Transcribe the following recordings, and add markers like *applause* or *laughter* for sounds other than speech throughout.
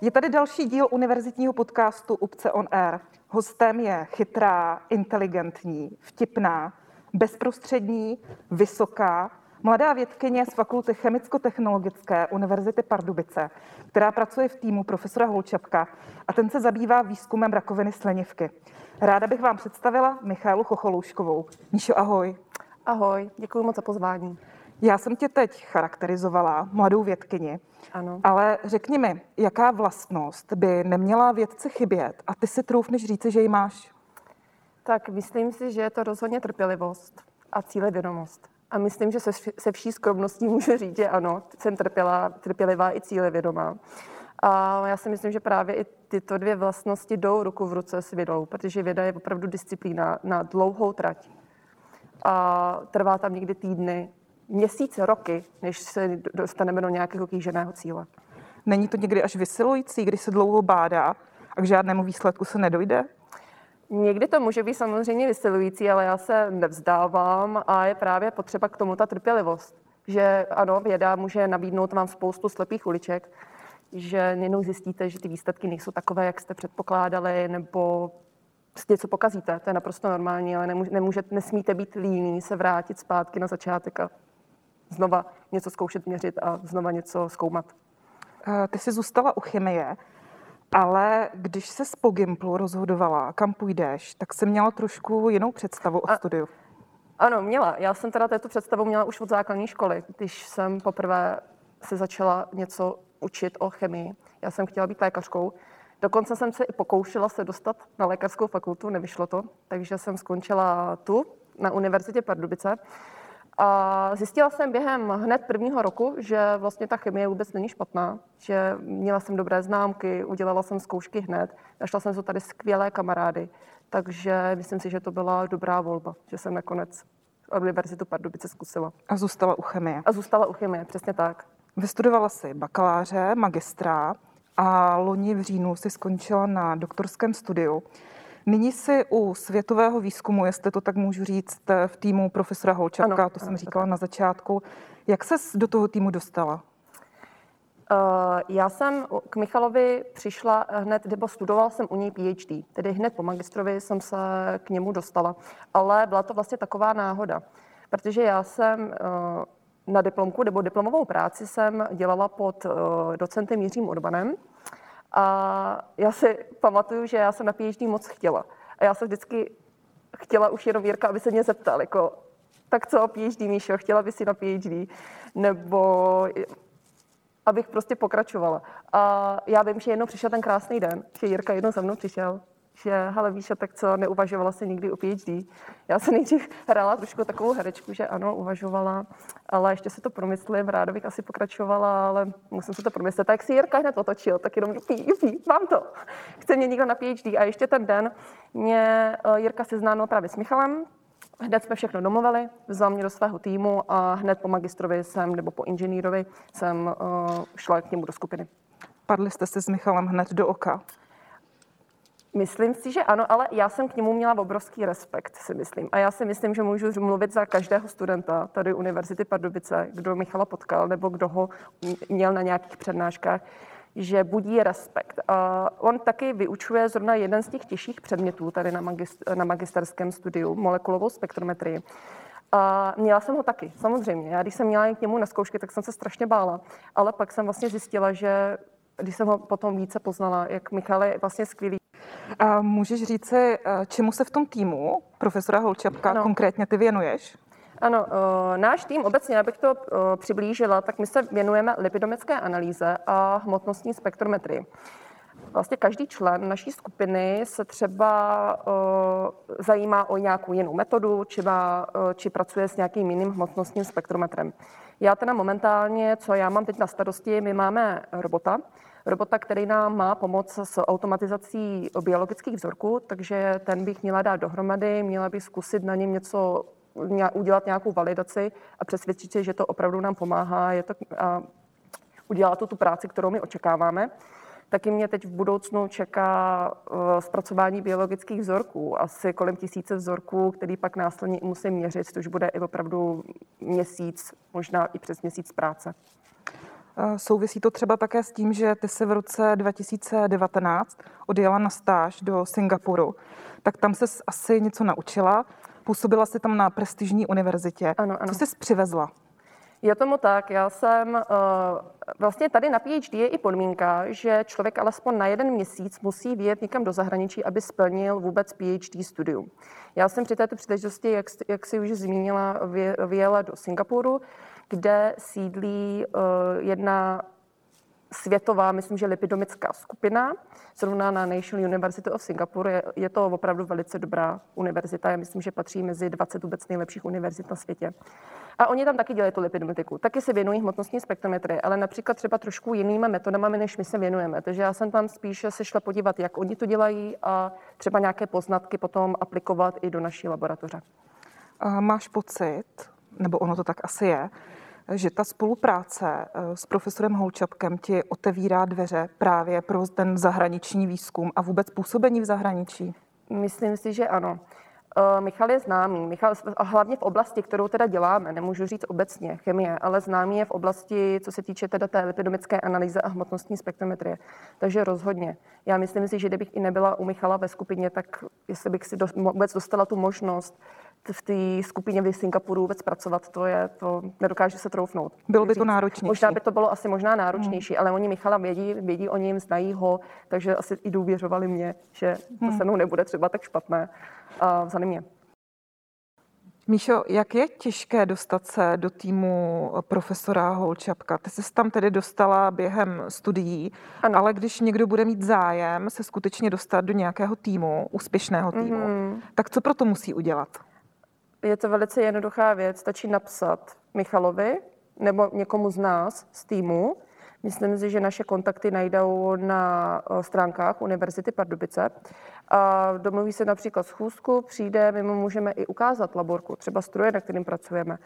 Je tady další díl univerzitního podcastu Upce on Air. Hostem je chytrá, inteligentní, vtipná, bezprostřední, vysoká, mladá vědkyně z Fakulty chemicko-technologické Univerzity Pardubice, která pracuje v týmu profesora Holčapka a ten se zabývá výzkumem rakoviny slinivky. Ráda bych vám představila Michálu Chocholouškovou. Míšo, ahoj. Ahoj, děkuji moc za pozvání. Já jsem tě teď charakterizovala, mladou vědkyni, Ano. ale řekni mi, jaká vlastnost by neměla vědce chybět a ty si troufneš říci, že ji máš? Tak myslím si, že je to rozhodně trpělivost a cílevědomost. A myslím, že se, se vší skromností můžu říct, že ano, jsem trpěla, trpělivá i cílevědomá. A já si myslím, že právě i tyto dvě vlastnosti jdou ruku v ruce s vědou, protože věda je opravdu disciplína na dlouhou trať. A trvá tam někdy týdny, měsíce, roky, než se dostaneme do nějakého kýženého cíle. Není to někdy až vysilující, když se dlouho bádá a k žádnému výsledku se nedojde? Někdy to může být samozřejmě vysilující, ale já se nevzdávám a je právě potřeba k tomu ta trpělivost. Že ano, věda může nabídnout vám spoustu slepých uliček, že jednou zjistíte, že ty výsledky nejsou takové, jak jste předpokládali, nebo něco pokazíte, to je naprosto normální, ale nemůže, nemůžete, nesmíte být líní se vrátit zpátky na začátek a znova něco zkoušet měřit a znova něco zkoumat. Eh, Ty jsi zůstala u chemie, ale když se z Pogimplu rozhodovala, kam půjdeš, tak jsi měla trošku jinou představu o A- studiu. Ano, měla. Já jsem teda této představu měla už od základní školy, když jsem poprvé se začala něco učit o chemii. Já jsem chtěla být lékařkou. Dokonce jsem se i pokoušela se dostat na lékařskou fakultu, nevyšlo to, takže jsem skončila tu, na Univerzitě Pardubice. A zjistila jsem během hned prvního roku, že vlastně ta chemie vůbec není špatná, že měla jsem dobré známky, udělala jsem zkoušky hned, našla jsem se tady skvělé kamarády, takže myslím si, že to byla dobrá volba, že jsem nakonec Univerzitu Pardubice zkusila. A zůstala u chemie. A zůstala u chemie, přesně tak. Vystudovala si bakaláře, magistra a loni v říjnu si skončila na doktorském studiu. Nyní si u světového výzkumu, jestli to tak můžu říct, v týmu profesora Holčapka, Ano, to jsem říkala na začátku. Jak se do toho týmu dostala? Uh, Já jsem k Michalovi přišla hned, nebo studovala jsem u něj PhD, tedy hned po magistrovi jsem se k němu dostala. Ale byla to vlastně taková náhoda, protože já jsem uh, na diplomku nebo diplomovou práci jsem dělala pod docentem Jiřím Urbanem. A já si pamatuju, že já jsem na PhD moc chtěla. A já jsem vždycky chtěla už jenom Jirka, aby se mě zeptal, jako, tak co, PhD, Míšo, chtěla by si na PhD? Nebo abych prostě pokračovala. A já vím, že jednou přišel ten krásný den, že Jirka jednou za mnou přišel, že hele Víša, tak co, neuvažovala se nikdy o PhD. Já jsem nejdřív hrála trošku takovou herečku, že ano, uvažovala, ale ještě si to promyslím, ráda bych asi pokračovala, ale musím si to promyslet. Tak si Jirka hned otočil, tak jenom PhD, mám to. Chce mě někdo na PhD. A ještě ten den mě eh, Jirka seznámil právě s Michalem, Hned jsme všechno domluvili, vzal mě do svého týmu a hned po magistrovi jsem, nebo po inženýrovi jsem uh, šla k němu do skupiny. Padli jste si s Michalem hned do oka. Myslím si, že ano, ale já jsem k němu měla obrovský respekt, si myslím. A já si myslím, že můžu mluvit za každého studenta tady Univerzity Pardubice, kdo Michala potkal nebo kdo ho měl na nějakých přednáškách, že budí respekt. A on taky vyučuje zrovna jeden z těch těžších předmětů tady na, magist- na magisterském studiu, molekulovou spektrometrii. A měla jsem ho taky, samozřejmě. Já když jsem měla k němu na zkoušky, tak jsem se strašně bála. Ale pak jsem vlastně zjistila, že když jsem ho potom více poznala, jak Michal je vlastně skvělý. A můžeš říci, eh, čemu se v tom týmu profesora Holčapka Ano. konkrétně ty věnuješ? Ano, eh, náš tým obecně, abych to eh, přiblížila, tak my se věnujeme lipidomické analýze a hmotnostní spektrometrii. Vlastně každý člen naší skupiny se třeba zajímá o nějakou jinou metodu, či, má, či pracuje s nějakým jiným hmotnostním spektrometrem. Já teda momentálně, co já mám teď na starosti, my máme robota, robota, který nám má pomoct s automatizací biologických vzorků, takže ten bych měla dát dohromady, měla bych zkusit na něm něco ně- udělat nějakou validaci a přesvědčit se, že to opravdu nám pomáhá je to, a udělá to tu práci, kterou my očekáváme. Taky mě teď v budoucnu čeká eh, zpracování biologických vzorků, asi kolem tisíce vzorků, který pak následně musím měřit, což bude i opravdu měsíc, možná i přes měsíc práce. Souvisí to třeba také s tím, že ty se v roce 2019 odjela na stáž do Singapuru, tak tam se asi něco naučila. Působila si tam na prestižní univerzitě. Ano, ano. Co jsi přivezla? Je tomu tak. Já jsem vlastně tady na PhD je i podmínka, že člověk alespoň na jeden měsíc musí vyjet někam do zahraničí, aby splnil vůbec PhD studium. Já jsem při této příležitosti, jak, jak si už zmínila, vyjela do Singapuru, kde sídlí jedna světová, myslím, že lipidomická skupina, zrovna na National University of Singapore. Je, je to opravdu velice dobrá univerzita. Já myslím, že patří mezi 20 vůbec nejlepších univerzit na světě. A oni tam taky dělají tu lipidometiku. Taky se věnují hmotnostní spektrometry, ale například třeba trošku jinýma metodami, než my se věnujeme. Takže já jsem tam spíše se šla podívat, jak oni to dělají a třeba nějaké poznatky potom aplikovat i do naší laboratoře. A máš pocit, nebo ono to tak asi je, že ta spolupráce eh, s profesorem Holčapkem ti otevírá dveře právě pro ten zahraniční výzkum a vůbec působení v zahraničí? Myslím si, že ano. Eh, Michal je známý, Michal, hlavně v oblasti, kterou teda děláme, nemůžu říct obecně chemie, ale známý je v oblasti, co se týče teda té lipidomické analýzy a hmotnostní spektrometrie. Takže rozhodně. Já myslím si, že kdybych i nebyla u Michala ve skupině, tak jestli bych si do, vůbec dostala tu možnost v té skupině v Singapuru vůbec pracovat, to je, to nedokáže se troufnout. Bylo by to náročnější. Možná by to bylo asi možná náročnější, hmm. ale oni Michala vědí, vědí o něm, znají ho, takže asi i důvěřovali mě, že to hmm. se mnou nebude třeba tak špatné a vzali mě. Míšo, jak je těžké dostat se do týmu profesora Holčapka? Ty jsi tam tedy dostala během studií, ano. ale když někdo bude mít zájem se skutečně dostat do nějakého týmu, úspěšného týmu, mm-hmm. tak co pro to musí udělat? Je to velice jednoduchá věc. Stačí napsat Michalovi nebo někomu z nás z týmu. Myslím si, že naše kontakty najdou na eh, stránkách Univerzity Pardubice. A domluví se například schůzku, přijde, my mu můžeme i ukázat laborku, třeba stroje, na kterým pracujeme.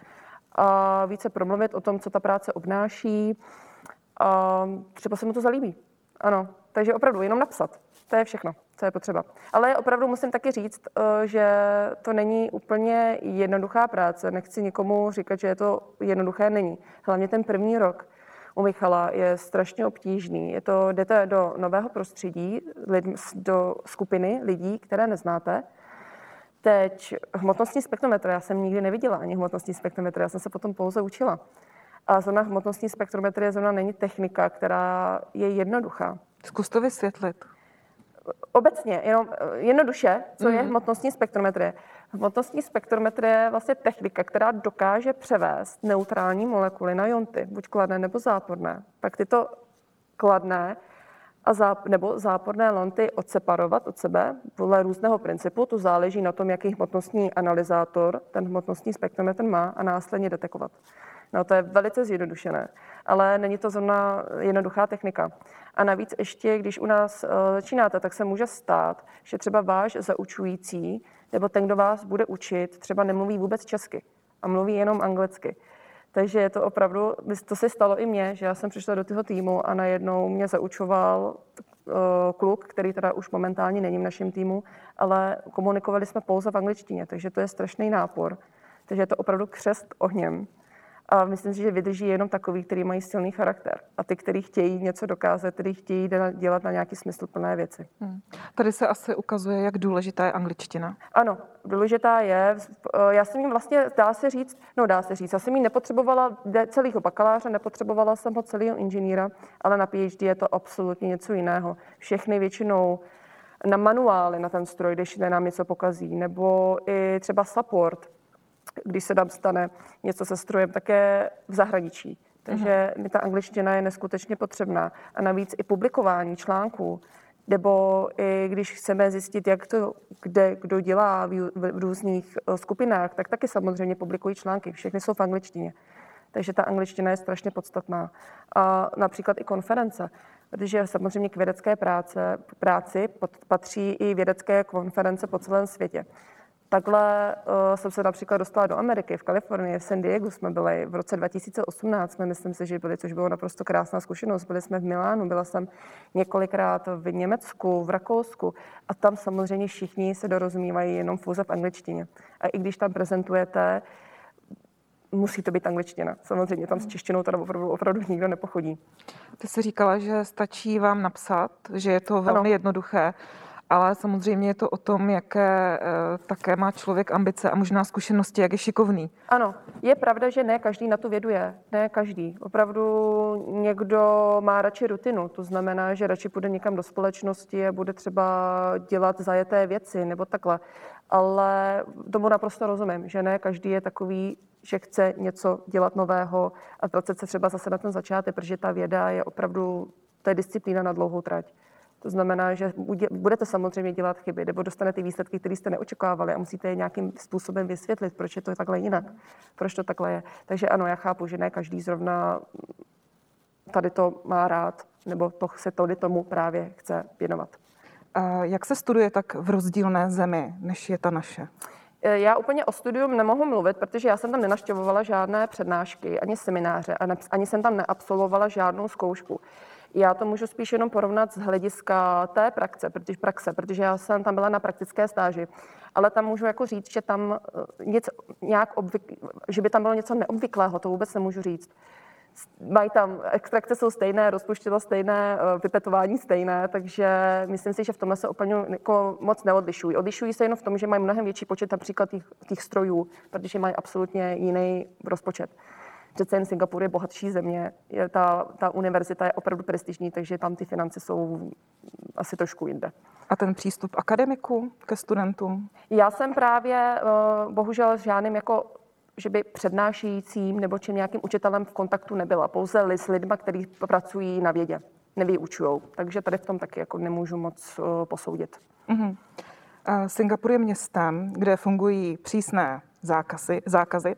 A více promluvit o tom, co ta práce obnáší. A třeba se mu to zalíbí. Ano, takže opravdu jenom napsat. To je všechno, co je potřeba. Ale opravdu musím taky říct, eh, že to není úplně jednoduchá práce. Nechci nikomu říkat, že je to jednoduché, není. Hlavně ten první rok u Michala je strašně obtížný. Je to, jdete do nového prostředí, do skupiny lidí, které neznáte. Teď hmotnostní spektrometr, já jsem nikdy neviděla ani hmotnostní spektrometr, já jsem se potom pouze učila. A zóna hmotnostní spektrometrie zóna není technika, která je jednoduchá. Zkus to vysvětlit obecně, jenom eh, jednoduše, co je mhm. hmotnostní spektrometrie. Hmotnostní spektrometrie je vlastně technika, která dokáže převést neutrální molekuly na jonty, buď kladné nebo záporné. Pak tyto kladné a záp- nebo záporné lonty odseparovat od sebe podle různého principu. To záleží na tom, jaký hmotnostní analyzátor ten hmotnostní spektrometr má a následně detekovat. No to je velice zjednodušené, ale není to zrovna jednoduchá technika. A navíc ještě, když u nás uh, začínáte, tak se může stát, že třeba váš zaučující nebo ten, kdo vás bude učit, třeba nemluví vůbec česky a mluví jenom anglicky. Takže je to opravdu, to se stalo i mně, že já jsem přišla do toho týmu a najednou mě zaučoval uh, kluk, který teda už momentálně není v našem týmu, ale komunikovali jsme pouze v angličtině, takže to je strašný nápor. Takže je to opravdu křest ohněm. A myslím si, že vydrží jenom takový, který mají silný charakter. A ty, kteří chtějí něco dokázat, kteří chtějí dělat na nějaký smysluplné věci. Hmm. Tady se asi ukazuje, jak důležitá je angličtina. Ano, důležitá je. Já jsem jim vlastně, dá se říct, no dá se říct, já jsem jí nepotřebovala celého bakaláře, nepotřebovala jsem ho celého inženýra, ale na PhD je to absolutně něco jiného. Všechny většinou na manuály na ten stroj, když nám něco pokazí, nebo i třeba support, když se tam stane něco se strojem, také v zahraničí. Takže mi ta angličtina je neskutečně potřebná. A navíc i publikování článků, nebo i když chceme zjistit, jak to, kde kdo dělá v, v různých eh, skupinách, tak taky samozřejmě publikují články. Všechny jsou v angličtině. Takže ta angličtina je strašně podstatná. A například i konference, protože samozřejmě k vědecké práce, práci patří i vědecké konference po celém světě. Takhle uh, jsem se například dostala do Ameriky, v Kalifornii, v San Diego jsme byli v roce 2018, jsme myslím si, že byli, což bylo naprosto krásná zkušenost. Byli jsme v Milánu, byla jsem několikrát v Německu, v Rakousku a tam samozřejmě všichni se dorozumívají jenom pouze v angličtině. A i když tam prezentujete, musí to být angličtina. Samozřejmě tam s češtinou teda opravdu, opravdu nikdo nepochodí. Ty jsi říkala, že stačí vám napsat, že je to velmi ano. jednoduché ale samozřejmě je to o tom, jaké eh, také má člověk ambice a možná zkušenosti, jak je šikovný. Ano, je pravda, že ne každý na to věduje, ne každý. Opravdu někdo má radši rutinu, to znamená, že radši půjde někam do společnosti a bude třeba dělat zajeté věci nebo takhle. Ale tomu naprosto rozumím, že ne každý je takový, že chce něco dělat nového a vracet se třeba zase na ten začátek, protože ta věda je opravdu, to je disciplína na dlouhou trať. To znamená, že budete samozřejmě dělat chyby, nebo dostanete výsledky, které jste neočekávali a musíte je nějakým způsobem vysvětlit, proč je to takhle jinak, proč to takhle je. Takže ano, já chápu, že ne každý zrovna tady to má rád, nebo to se tady tomu právě chce věnovat. A jak se studuje tak v rozdílné zemi, než je ta naše? E, já úplně o studium nemohu mluvit, protože já jsem tam nenaštěvovala žádné přednášky, ani semináře, ani jsem tam neabsolvovala žádnou zkoušku. Já to můžu spíš jenom porovnat z hlediska té praxe, protože, praxe, protože já jsem tam byla na praktické stáži. Ale tam můžu jako říct, že tam eh, nic, nějak obvyk, že by tam bylo něco neobvyklého, to vůbec nemůžu říct. Mají tam, extrakce jsou stejné, rozpuštěla stejné, eh, vypetování stejné, takže myslím si, že v tomhle se úplně jako moc neodlišují. Odlišují se jenom v tom, že mají mnohem větší počet například těch, těch strojů, protože mají absolutně jiný rozpočet přece jen Singapur je bohatší země, je ta, ta univerzita je opravdu prestižní, takže tam ty finance jsou asi trošku jinde. A ten přístup akademiku ke studentům? Já jsem právě eh, bohužel s žádným jako že by přednášejícím nebo čím nějakým učitelem v kontaktu nebyla. Pouze s lidmi, kteří pracují na vědě, nevyučují. Takže tady v tom taky jako nemůžu moc uh, posoudit. Uh-huh. Singapur je městem, kde fungují přísné zákazy. zákazy.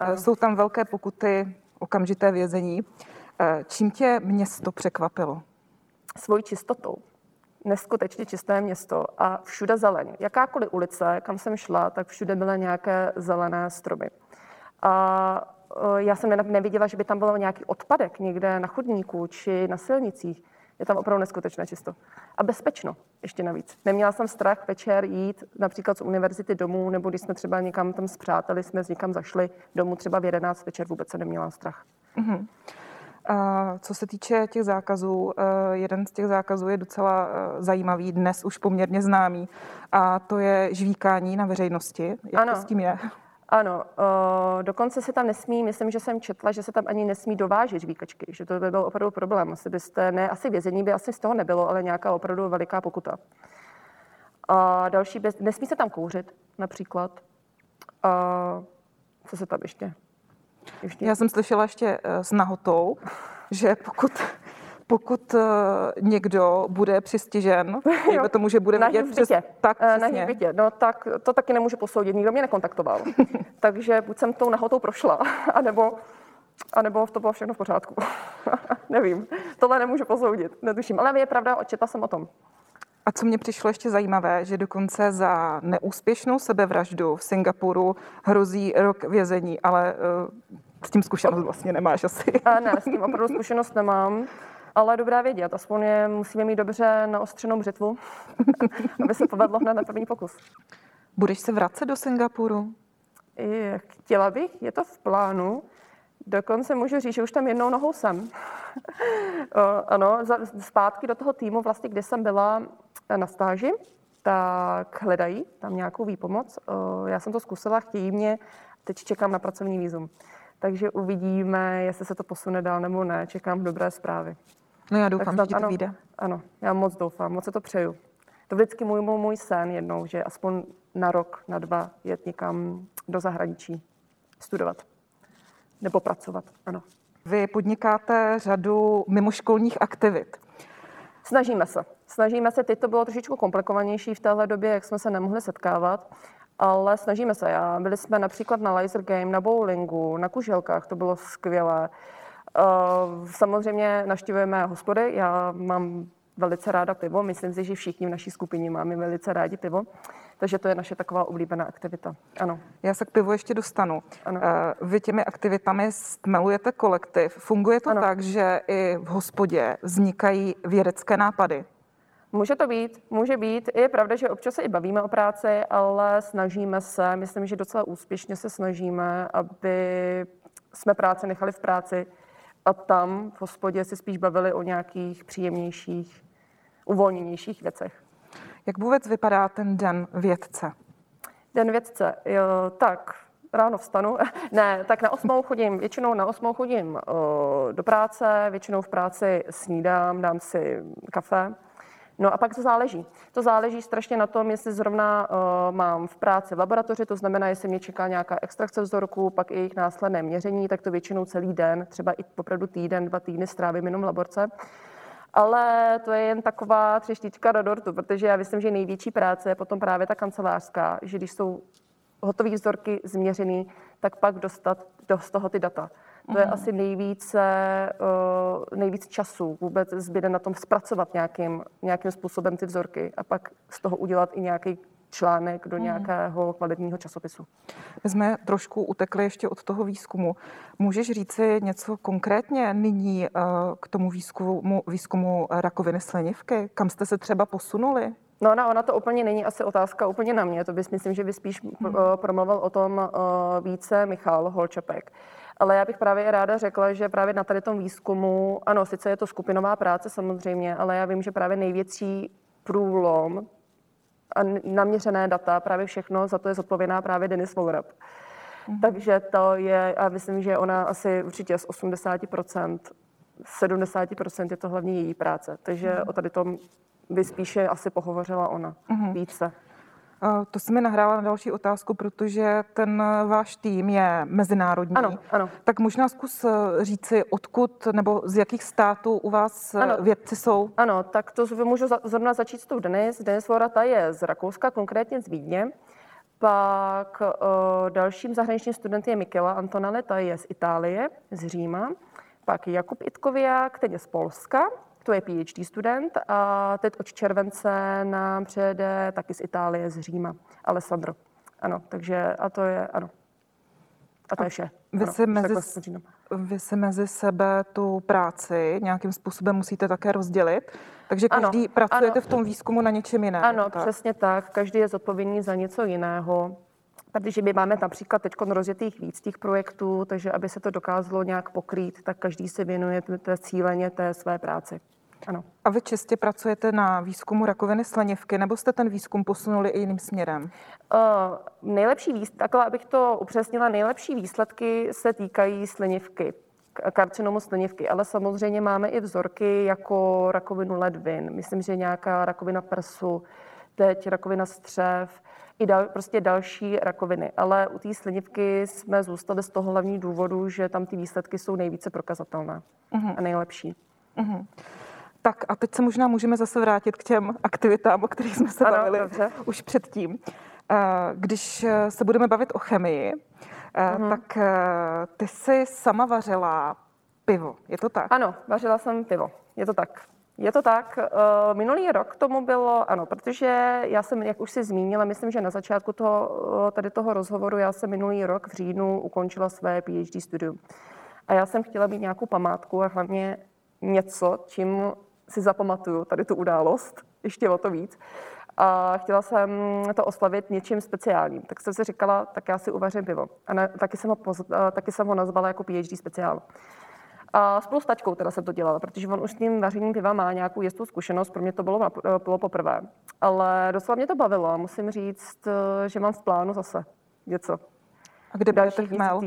Ano. Jsou tam velké pokuty, okamžité vězení. Eh, čím tě město překvapilo? Svojí čistotou. Neskutečně čisté město a všude zeleň. Jakákoliv ulice, kam jsem šla, tak všude byly nějaké zelené stromy. A eh, já jsem neviděla, že by tam bylo nějaký odpadek někde na chodníku či na silnicích. Je tam opravdu neskutečné čisto. A bezpečno ještě navíc. Neměla jsem strach večer jít například z univerzity domů, nebo když jsme třeba někam tam s přáteli, jsme s někam zašli domů třeba v 11 večer, vůbec se neměla strach. Mm-hmm. A co se týče těch zákazů, eh, jeden z těch zákazů je docela eh, zajímavý, dnes už poměrně známý, a to je žvíkání na veřejnosti. Jak ano. to s tím je? Ano, uh, dokonce se tam nesmí, myslím, že jsem četla, že se tam ani nesmí dovážet žvíkačky, že to by byl opravdu problém. Asi byste, ne, asi vězení by asi z toho nebylo, ale nějaká opravdu veliká pokuta. A další, bez, nesmí se tam kouřit například. A co se tam ještě? ještě? Já jsem slyšela ještě eh, s nahotou, že pokud pokud uh, někdo bude přistižen, *laughs* nebo tomu, že bude vidět přes... Tak, uh, na hřbitě, no tak to taky nemůžu posoudit, nikdo mě nekontaktoval. *laughs* Takže buď jsem tou nahotou prošla, *laughs* anebo, anebo to bylo všechno v pořádku. Nevím, tohle nemůžu posoudit, netuším. Ale je pravda, očetla jsem o tom. A co mě přišlo ještě zajímavé, že dokonce za neúspěšnou sebevraždu v Singapuru hrozí rok vězení, ale uh, s tím zkušenost vlastně nemáš asi. A ne, s tím opravdu zkušenost nemám ale dobrá vědět. Aspoň je musíme mít dobře naostřenou břitvu, *laughs* aby se povedlo hned na první pokus. Budeš se vracet do Singapuru? Chtěla bych, je to v plánu. Dokonce můžu říct, že už tam jednou nohou jsem. *laughs* ano, zpátky do toho týmu, vlastně, kde jsem byla na stáži, tak hledají tam nějakou výpomoc. Já jsem to zkusila, chtějí mě, teď čekám na pracovní výzum. Takže uvidíme, jestli se to posune dál nebo ne. Čekám dobré zprávy. No já doufám, snad, že to ano, vyjde. Ano, já moc doufám, moc se to přeju. To vždycky můj, můj, můj sen jednou, že aspoň na rok, na dva jet někam do zahraničí studovat nebo pracovat, ano. Vy podnikáte řadu mimoškolních aktivit. Snažíme se. Snažíme se, teď to bylo trošičku komplikovanější v téhle době, jak jsme se nemohli setkávat, ale snažíme se. Já, byli jsme například na laser game, na bowlingu, na kuželkách, to bylo skvělé. Eh, samozřejmě naštěvujeme hospody, já mám velice ráda pivo, myslím si, že všichni v naší skupině máme velice rádi pivo. Takže to je naše taková oblíbená aktivita. Ano. Já se k pivu ještě dostanu. Ano. Eh, vy těmi aktivitami stmelujete kolektiv. Funguje to ano. tak, že i v hospodě vznikají vědecké nápady? Může to být, může být. Je pravda, že občas se i bavíme o práci, ale snažíme se, myslím, že docela úspěšně se snažíme, aby jsme práci nechali v práci a tam v hospodě si spíš bavili o nějakých příjemnějších, uvolněnějších věcech. Jak vůbec vypadá ten den vědce? Den vědce, jo, tak ráno vstanu. *laughs* ne, tak na osmou chodím, většinou na osmou chodím uh, do práce, většinou v práci snídám, dám si kafe. No a pak to záleží. To záleží strašně na tom, jestli zrovna uh, mám v práci v laboratoři, to znamená, jestli mě čeká nějaká extrakce vzorků, pak i jejich následné měření, tak to většinou celý den, třeba i opravdu týden, dva týdny strávím jenom v laborce. Ale to je jen taková třeštička do dortu, protože já myslím, že největší práce je potom právě ta kancelářská, že když jsou hotové vzorky změřený, tak pak dostat do, z toho ty data. To je mhm. asi nejvíce, uh, nejvíc času vůbec zbyde na tom zpracovat nějakým, nějakým způsobem ty vzorky a pak z toho udělat i nějaký článek do mhm. nějakého kvalitního časopisu. My jsme trošku utekli ještě od toho výzkumu. Můžeš říci něco konkrétně nyní uh, k tomu výzkumu, výzkumu rakoviny slinivky? Kam jste se třeba posunuli? No ona, ona to úplně není asi otázka úplně na mě, to bys myslím, že by spíš hmm. promluvil o tom více Michal Holčepek. Ale já bych právě ráda řekla, že právě na tady tom výzkumu, ano, sice je to skupinová práce samozřejmě, ale já vím, že právě největší průlom a naměřené data, právě všechno, za to je zodpovědná právě Denis Vourab. Mm-hmm. Takže to je, a myslím, že ona asi určitě z 80%, 70% je to hlavně její práce. Takže mm-hmm. o tady tom by spíše asi pohovořila ona mm-hmm. více. To si mi nahrála na další otázku, protože ten váš tým je mezinárodní. Ano, ano. Tak možná zkus eh, říci, odkud nebo z jakých států u vás eh, ano. vědci jsou? Ano, tak to můžu zrovna začít s tou Denis. Denis Lorata je z Rakouska, konkrétně z Vídně. Pak uh, dalším zahraničním studentem je Michela Antonale, ta je z Itálie, z Říma. Pak Jakub Itkovia, který je z Polska to je PhD student a teď od července nám přijede taky z Itálie, z Říma, Alessandro. Ano, takže a to je, ano. A to je vše. Vy, ano, si mezi, vy si mezi sebe tu práci nějakým způsobem musíte také rozdělit, takže každý ano, pracujete ano. v tom výzkumu na něčem jiném. Ano, tak? přesně tak. Každý je zodpovědný za něco jiného. Protože my máme například teď rozjetých víc těch projektů, takže aby se to dokázalo nějak pokrýt, tak každý se věnuje té cíleně té své práci. Ano. A vy čistě pracujete na výzkumu rakoviny slinivky, nebo jste ten výzkum posunuli i jiným směrem? Uh, nejlepší výsledky, takhle abych to upřesnila, nejlepší výsledky se týkají slinivky karcinomu slinivky, ale samozřejmě máme i vzorky jako rakovinu ledvin, myslím, že nějaká rakovina prsu, teď rakovina střev, i dal, prostě další rakoviny. Ale u té slinivky jsme zůstali z toho hlavní důvodu, že tam ty výsledky jsou nejvíce prokazatelné uh-huh. a nejlepší. Uh-huh. Tak a teď se možná můžeme zase vrátit k těm aktivitám, o kterých jsme se ano, bavili dobře. už předtím. Eh, když eh, se budeme bavit o chemii, uh-huh. tak ty jsi sama vařila pivo, je to tak? Ano, vařila jsem pivo, je to tak. Je to tak. Minulý rok tomu bylo, ano, protože já jsem, jak už si zmínila, myslím, že na začátku toho, tady toho rozhovoru, já jsem minulý rok v říjnu ukončila své PhD studium. A já jsem chtěla mít nějakou památku a hlavně něco, čím si zapamatuju tady tu událost, ještě o to víc. A chtěla jsem to oslavit něčím speciálním. Tak jsem si říkala, tak já si uvařím pivo. A ne, taky, jsem ho poz, taky jsem ho nazvala jako PhD speciál. A spolu s tačkou teda jsem to dělala, protože on už s tím vařením piva má nějakou jistou zkušenost, pro mě to bylo, bylo poprvé. Ale docela mě to bavilo musím říct, že mám v plánu zase něco. A kde berete chmel?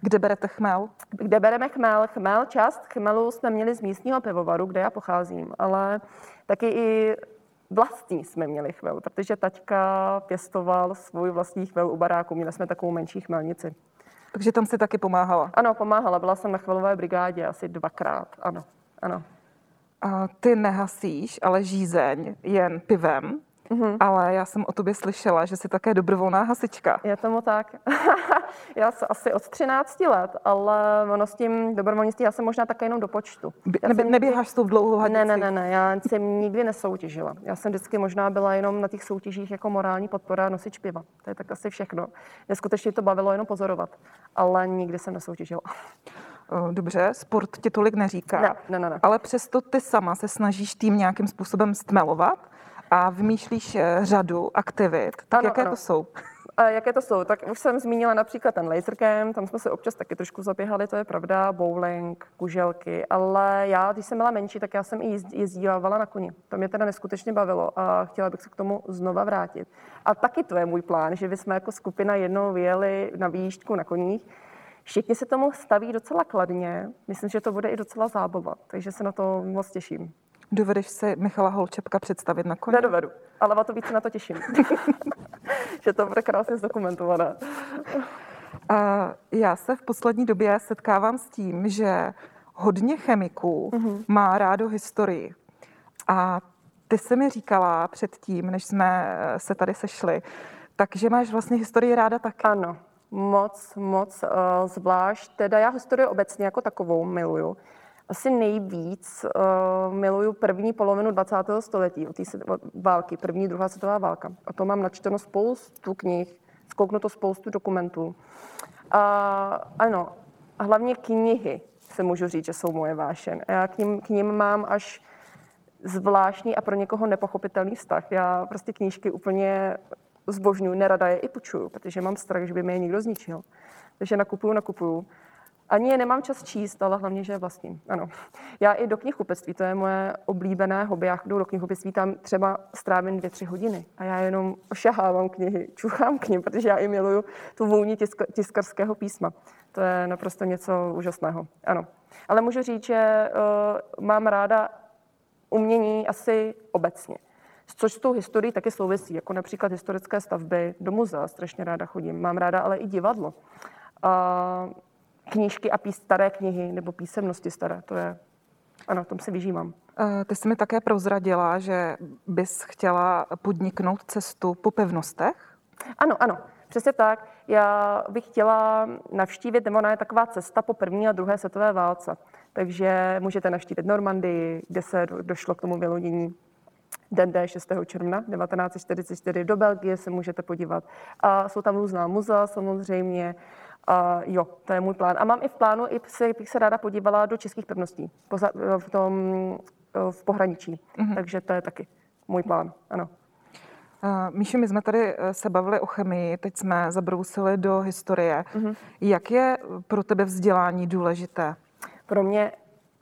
Kde berete chmel? Kde bereme chmel? Chmel, část chmelu jsme měli z místního pivovaru, kde já pocházím, ale taky i vlastní jsme měli chmel, protože taťka pěstoval svůj vlastní chmel u baráku. Měli jsme takovou menší chmelnici. Takže tam si taky pomáhala? Ano, pomáhala. Byla jsem na chmelové brigádě asi dvakrát. Ano, ano. A ty nehasíš, ale žízeň jen pivem. Mm-hmm. Ale já jsem o tobě slyšela, že jsi také dobrovolná hasička. Je tomu tak. *laughs* já jsem asi od 13 let, ale ono s tím dobrovolnictví já jsem možná také jenom do počtu. Já Neby, jsem neběháš s tou dlouhou hadicí? Ne, ne, ne, ne, já jsem nikdy nesoutěžila. Já jsem vždycky možná byla jenom na těch soutěžích jako morální podpora nosič piva. To je tak asi všechno. Mě skutečně to bavilo jenom pozorovat, ale nikdy jsem nesoutěžila. Dobře, sport ti tolik neříká. Ne, ne, ne, ne. Ale přesto ty sama se snažíš tým nějakým způsobem stmelovat a vymýšlíš řadu aktivit. Tak ano, jaké ano. to jsou? *laughs* A jaké to jsou? Tak už jsem zmínila například ten laser camp, tam jsme se občas taky trošku zaběhali, to je pravda, bowling, kuželky, ale já, když jsem byla menší, tak já jsem i jezdívala na koni. To mě teda neskutečně bavilo a chtěla bych se k tomu znova vrátit. A taky to je můj plán, že jsme jako skupina jednou vyjeli na výjížďku na koních. Všichni se tomu staví docela kladně. Myslím, že to bude i docela zábava, takže se na to moc těším. Dovedeš si Michala Holčepka představit na koni? Nedovedu, ale o to víc na to těším. *laughs* že to bude krásně zdokumentované. A já se v poslední době setkávám s tím, že hodně chemiků mm-hmm. má rádo historii. A ty jsi mi říkala předtím, než jsme se tady sešli, takže máš vlastně historii ráda taky. Ano, moc, moc, uh, zvlášť. Teda já historii obecně jako takovou miluju asi nejvíc uh, miluju první polovinu 20. století, od té války, první, druhá světová válka. A to mám načteno spoustu knih, zkouknuto spoustu dokumentů. A ano, a hlavně knihy se můžu říct, že jsou moje vášen. Já k ním, k ním mám až zvláštní a pro někoho nepochopitelný vztah. Já prostě knížky úplně zbožňuji, nerada je i počuju, protože mám strach, že by mě je někdo zničil. Takže nakupuju, nakupuju. Ani je nemám čas číst, ale hlavně, že je vlastním. Ano. Já i do knihkupectví, to je moje oblíbené hobby. Já jdu do knihkupectví, tam třeba strávím dvě, tři hodiny. A já jenom ošahávám knihy, čuchám k ním, protože já i miluju tu vůni tisk, tiskarského písma. To je naprosto něco úžasného. Ano. Ale můžu říct, že uh, mám ráda umění asi obecně. Což s tou historií taky souvisí, jako například historické stavby do muzea, strašně ráda chodím. Mám ráda ale i divadlo. Uh, knížky a pís, staré knihy nebo písemnosti staré. To je, ano, tom se vyžívám. Ty jsi mi také prozradila, že bys chtěla podniknout cestu po pevnostech? Ano, ano, přesně tak. Já bych chtěla navštívit, nebo ona je taková cesta po první a druhé světové válce. Takže můžete navštívit Normandii, kde se došlo k tomu vylodění den D 6. června 1944. Do Belgie se můžete podívat. A jsou tam různá muzea samozřejmě, a jo, to je můj plán. A mám i v plánu, i se, bych se ráda podívala do českých pevností v tom v pohraničí. Mm-hmm. Takže to je taky můj plán, ano. Uh, Míši, my jsme tady eh, se bavili o chemii, teď jsme zabrousili do historie. Mm-hmm. Jak je pro tebe vzdělání důležité? Pro mě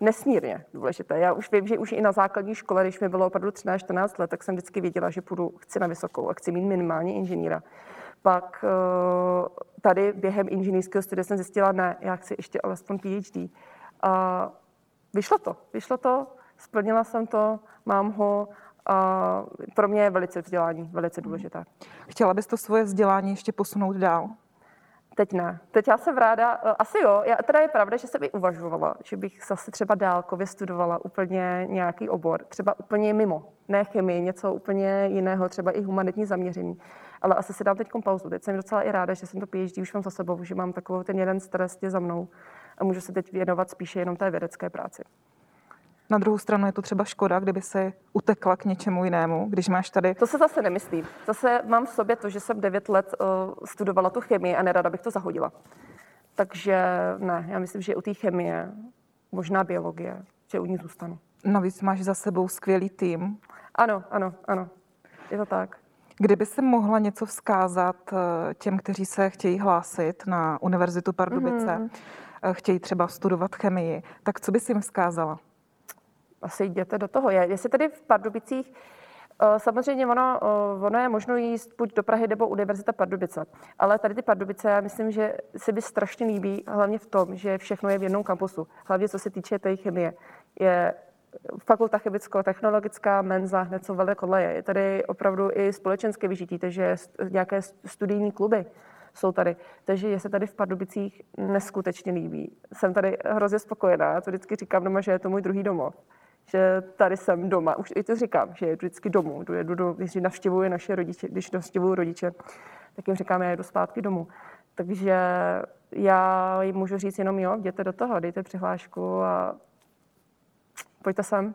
nesmírně důležité. Já už vím, že už i na základní škole, když mi bylo opravdu 13-14 let, tak jsem vždycky věděla, že půjdu, chci na vysokou a chci mít minimálně inženýra. Pak eh, tady během inženýrského studia jsem zjistila, ne, já chci ještě alespoň PhD. A vyšlo to, vyšlo to, splnila jsem to, mám ho a pro mě je velice vzdělání, velice důležité. Chtěla bys to svoje vzdělání ještě posunout dál? Teď ne. Teď já jsem ráda, eh, asi jo, já, teda je pravda, že jsem i uvažovala, že bych zase třeba dálkově studovala úplně nějaký obor, třeba úplně mimo, ne chemii, něco úplně jiného, třeba i humanitní zaměření ale asi si dám teď pauzu. Teď jsem docela i ráda, že jsem to PhD už mám za sebou, že mám takovou ten jeden stres za mnou a můžu se teď věnovat spíše jenom té vědecké práci. Na druhou stranu je to třeba škoda, kdyby se utekla k něčemu jinému, když máš tady... To se zase nemyslím. Zase mám v sobě to, že jsem devět let uh, studovala tu chemii a nerada bych to zahodila. Takže ne, já myslím, že u té chemie, možná biologie, že u ní zůstanu. Navíc máš za sebou skvělý tým. Ano, ano, ano. Je to tak. Kdyby se mohla něco vzkázat eh, těm, kteří se chtějí hlásit na Univerzitu Pardubice, mm. chtějí třeba studovat chemii, tak co bys jim vzkázala? Asi jděte do toho. Jestli tedy v Pardubicích eh, Samozřejmě ono, ono je možno jíst buď do Prahy nebo Univerzita Pardubice. Ale tady ty Pardubice, já myslím, že se by strašně líbí, hlavně v tom, že všechno je v jednom kampusu. Hlavně co se týče té chemie. Je fakulta chemicko-technologická, menza, hned jsou velké koleje. Je tady opravdu i společenské vyžití, takže nějaké studijní kluby jsou tady. Takže je se tady v Pardubicích neskutečně líbí. Jsem tady hrozně spokojená. To vždycky říkám doma, že je to můj druhý domov. Že tady jsem doma. Už i to říkám, že jedu vždycky domů. Jedu do, když navštěvuji naše rodiče, když navštěvuji rodiče, tak jim říkám, já jedu zpátky domů. Takže já jim můžu říct jenom jo, jděte do toho, dejte přihlášku a Pojďte sem.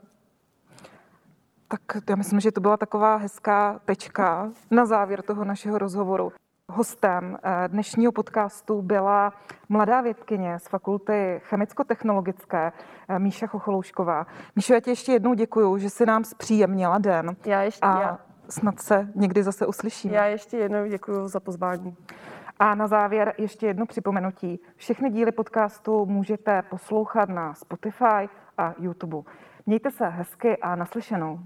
Tak já myslím, že to byla taková hezká tečka na závěr toho našeho rozhovoru. Hostem eh, dnešního podcastu byla mladá vědkyně z fakulty chemicko-technologické eh, Míša Chocholoušková. Míšo, já ti ještě jednou děkuji, že jsi nám zpříjemnila den. Já ještě, a já, snad se někdy zase uslyšíme. já ještě jednou děkuji za pozvání. A na závěr ještě jedno připomenutí. Všechny díly podcastu můžete poslouchat na Spotify a YouTube. Mějte se hezky a naslyšenou.